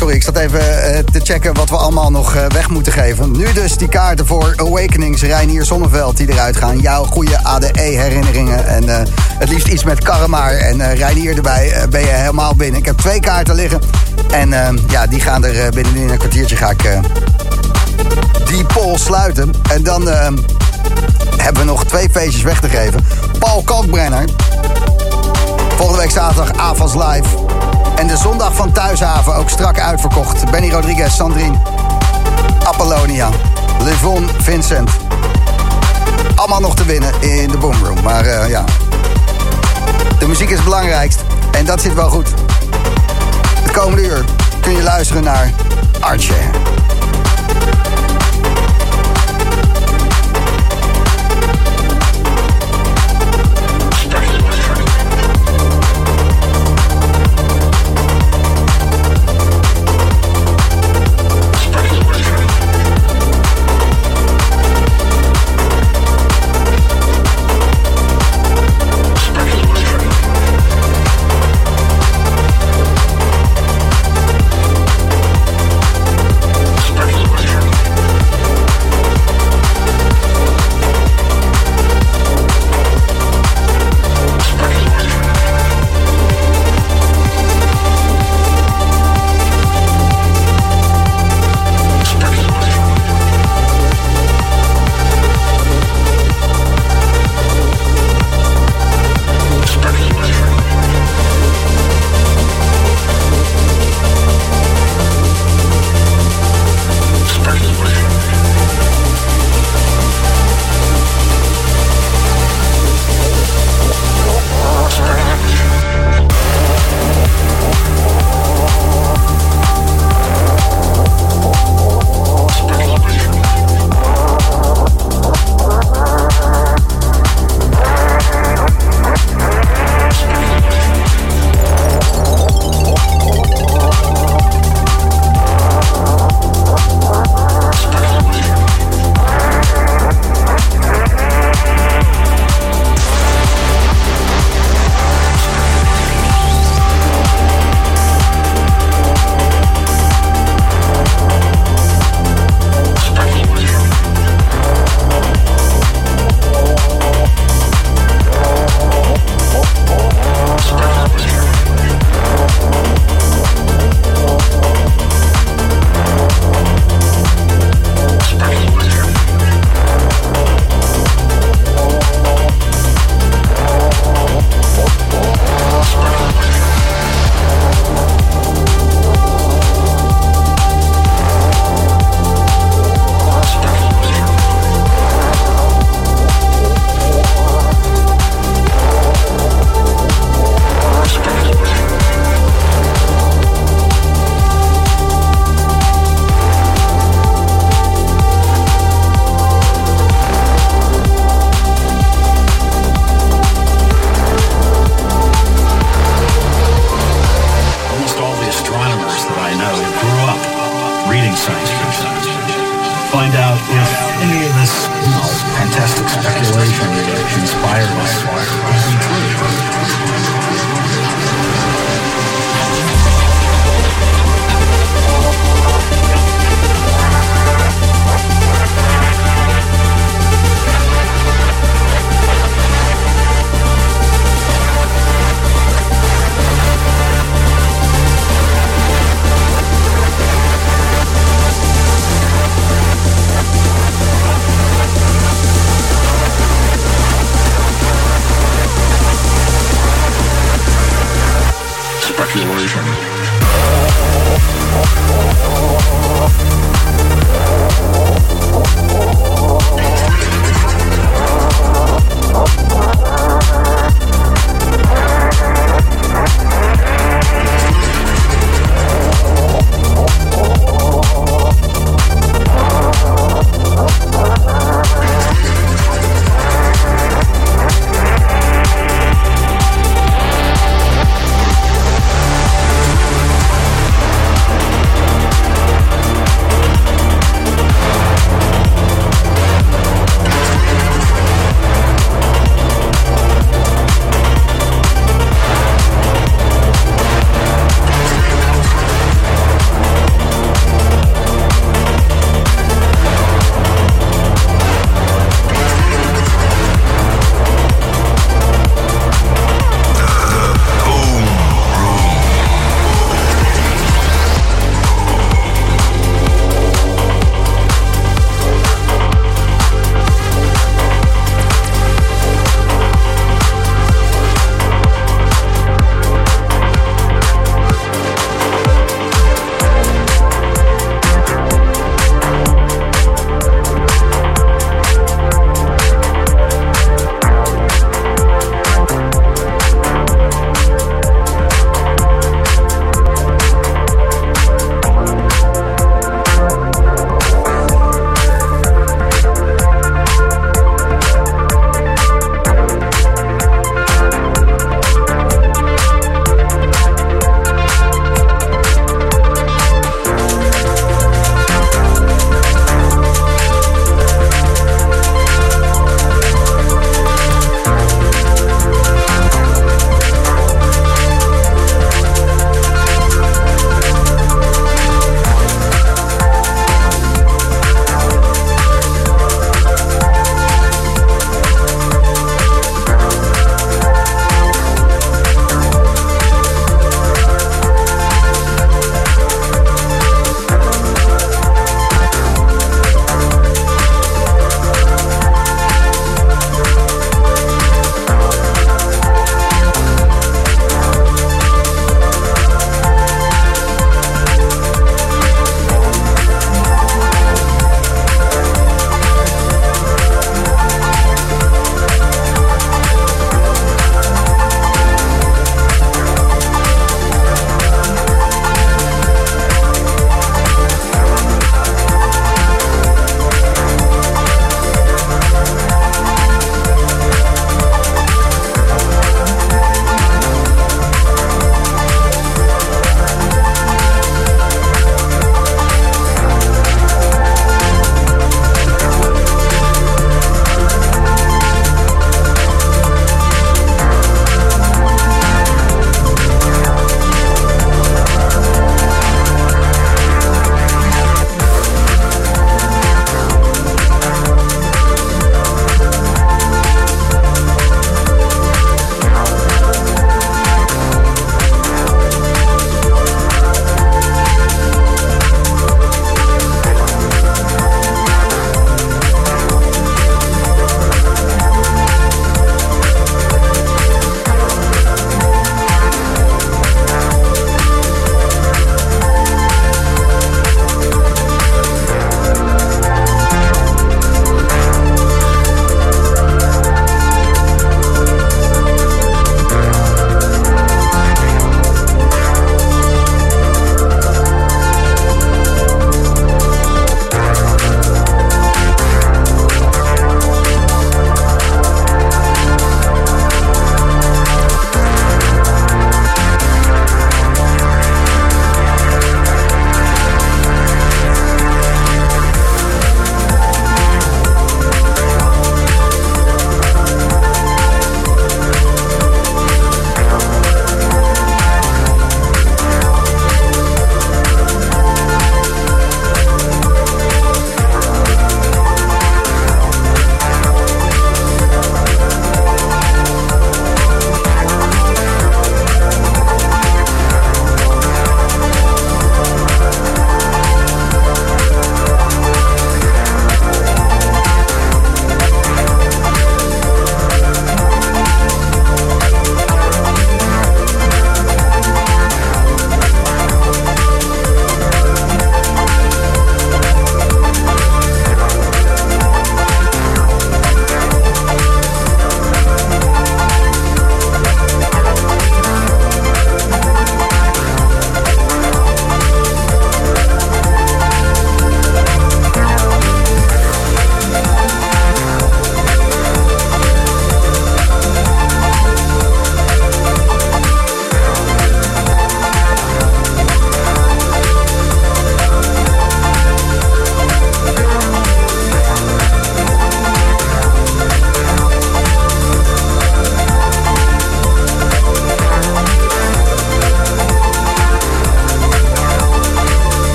sorry, ik zat even uh, te checken wat we allemaal nog uh, weg moeten geven. Nu dus die kaarten voor Awakenings, Reinier Zonneveld die eruit gaan. Jouw goede ADE-herinneringen. En uh, het liefst iets met Karremaar en Reinier erbij ben je helemaal binnen. Ik heb twee kaarten liggen. En ja, die gaan er binnenin een kwartiertje ga ik die poll sluiten. En dan hebben we nog twee feestjes weg te geven. Paul Kalkbrenner. Volgende week zaterdag Avals Live. En de zondag van Thuishaven ook strak uitverkocht. Benny Rodriguez, Sandrine, Apollonia, Livon, Vincent. Allemaal nog te winnen in de Boomroom. Maar uh, ja, de muziek is het belangrijkst. En dat zit wel goed. Het komende uur kun je luisteren naar Archer.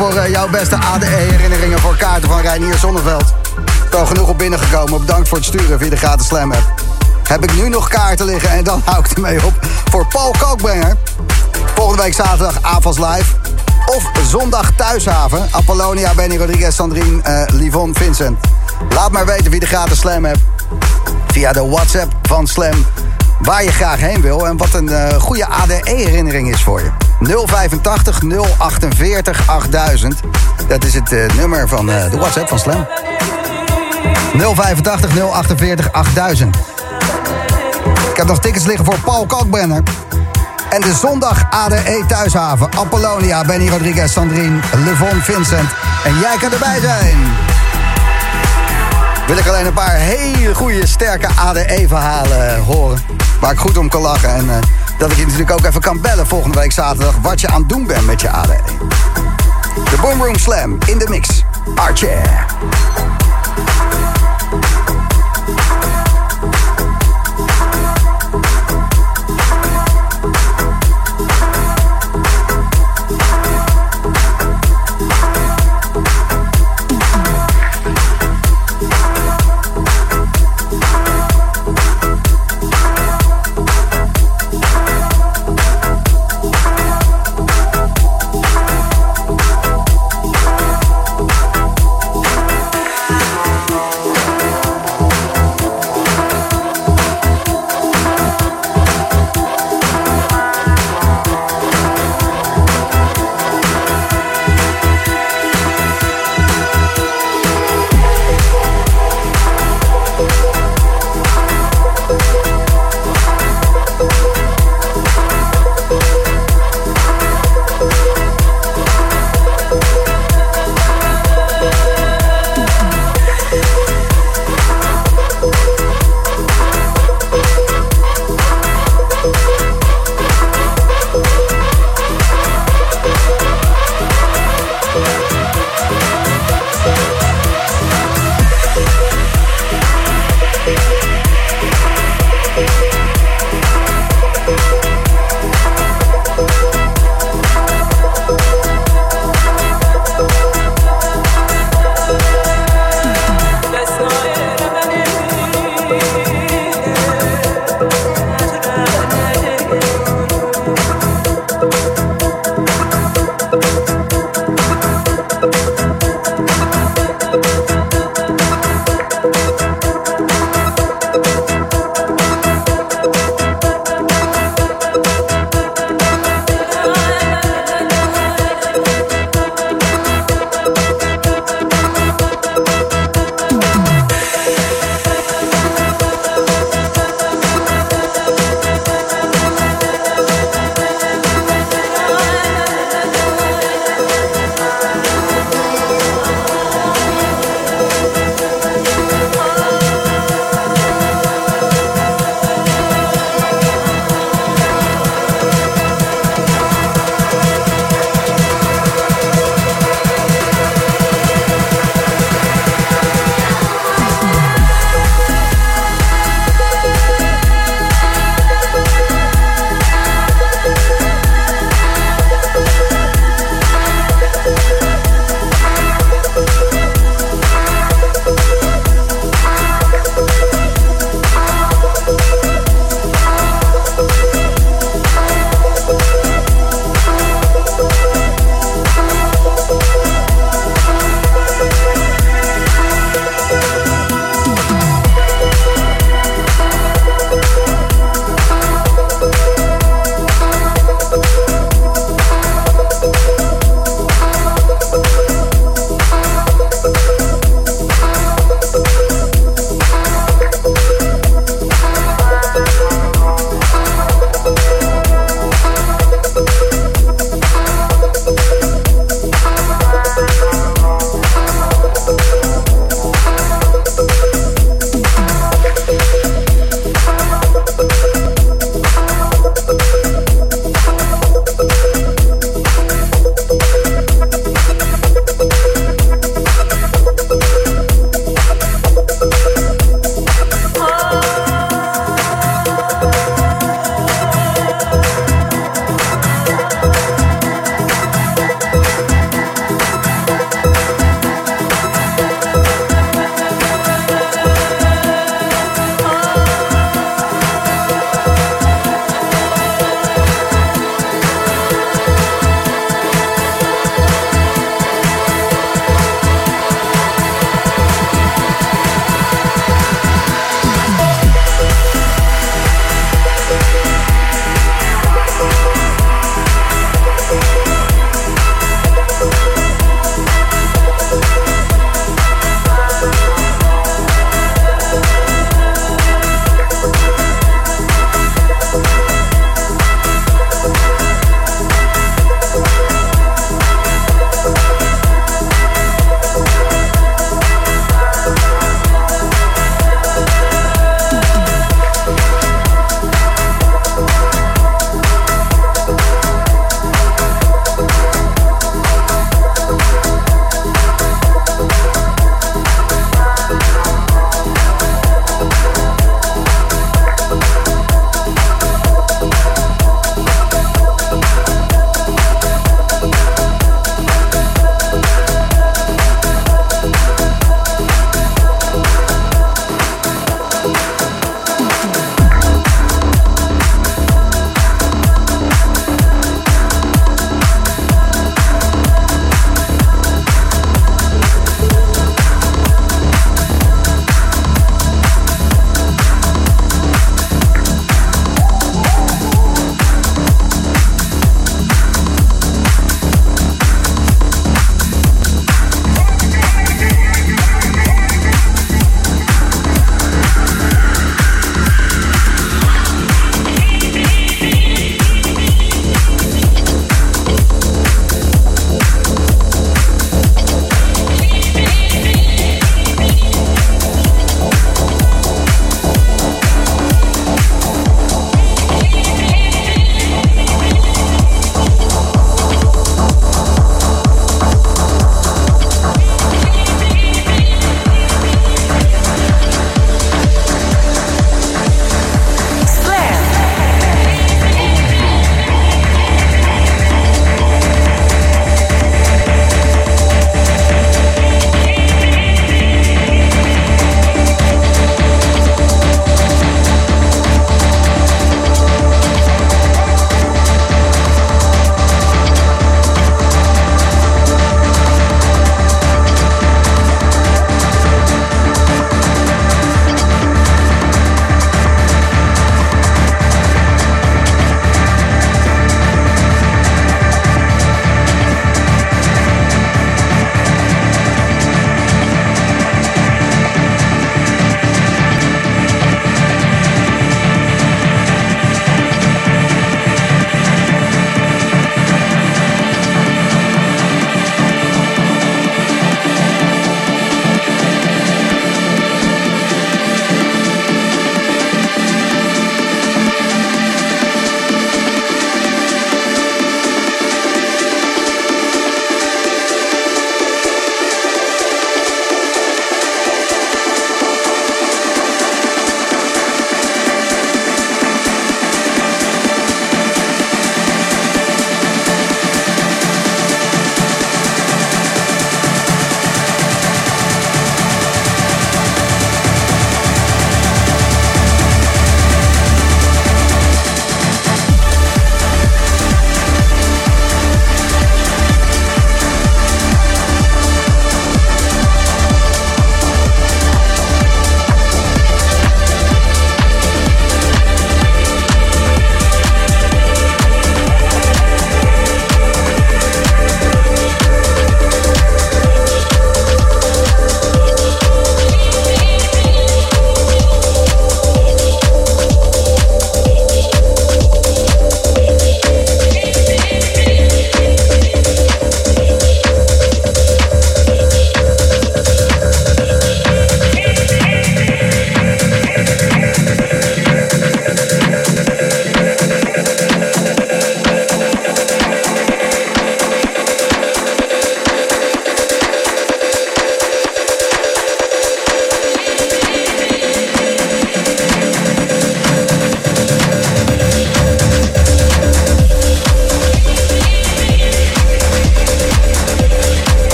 Voor uh, jouw beste ADE-herinneringen voor kaarten van Reinier Zonneveld. Al genoeg op binnengekomen. Bedankt voor het sturen via de gratis Slam app. Heb ik nu nog kaarten liggen en dan hou ik ermee op voor Paul Kookbrenger. Volgende week zaterdag AFAS Live. Of zondag Thuishaven. Apollonia, Benny Rodriguez, Sandrine, uh, Livon, Vincent. Laat maar weten wie de gratis Slam hebt. Via de WhatsApp van Slam. Waar je graag heen wil en wat een uh, goede ADE-herinnering is voor je. 085 048 8000. Dat is het uh, nummer van de WhatsApp van Slam. 085 048 8000. Ik heb nog tickets liggen voor Paul Kalkbrenner. En de zondag ADE Thuishaven. Apollonia, Benny Rodriguez, Sandrine, Levon, Vincent. En jij kan erbij zijn. Wil ik alleen een paar hele goede, sterke ADE-verhalen horen. Waar ik goed om kan lachen. En uh, dat ik je natuurlijk ook even kan bellen volgende week zaterdag. Wat je aan het doen bent met je ADE. De Boomroom Slam in de mix. Archer.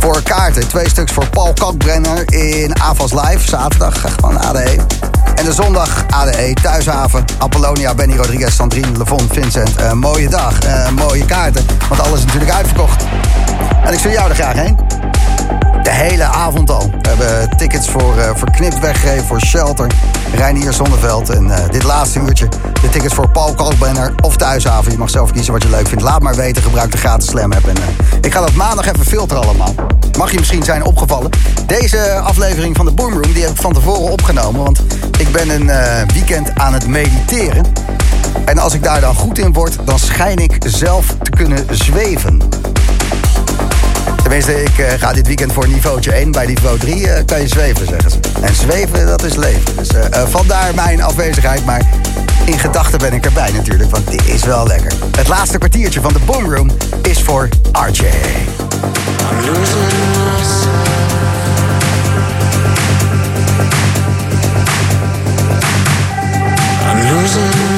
Voor kaarten, twee stuks voor Paul Kakbrenner in AVAS Live, zaterdag, gewoon ADE. En de zondag ADE, Thuishaven, Apollonia, Benny Rodriguez, Sandrine, Levon, Vincent. Uh, mooie dag, uh, mooie kaarten, want alles is natuurlijk uitverkocht. En ik stuur jou er graag heen. De hele avond al. We hebben tickets voor uh, Verknipt weggegeven, voor Shelter, Reinier Zonneveld. En uh, dit laatste uurtje de tickets voor Paul Kalkbrenner of Thuishaven. Je mag zelf kiezen wat je leuk vindt. Laat maar weten, gebruik de gratis Slam app. En, uh, ik ga dat maandag even filteren allemaal. Mag je misschien zijn opgevallen. Deze aflevering van de Boomroom die heb ik van tevoren opgenomen. Want ik ben een weekend aan het mediteren. En als ik daar dan goed in word, dan schijn ik zelf te kunnen zweven. Tenminste, ik uh, ga dit weekend voor niveautje 1. Bij niveau 3 uh, kan je zweven, zeggen ze. En zweven, dat is leven. Dus uh, vandaar mijn afwezigheid. Maar in gedachten ben ik erbij natuurlijk, want dit is wel lekker. Het laatste kwartiertje van de Boomroom is voor RJ. I'm losing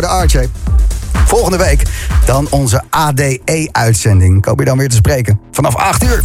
de RJ. Volgende week dan onze ADE-uitzending. Ik hoop je dan weer te spreken. Vanaf 8 uur.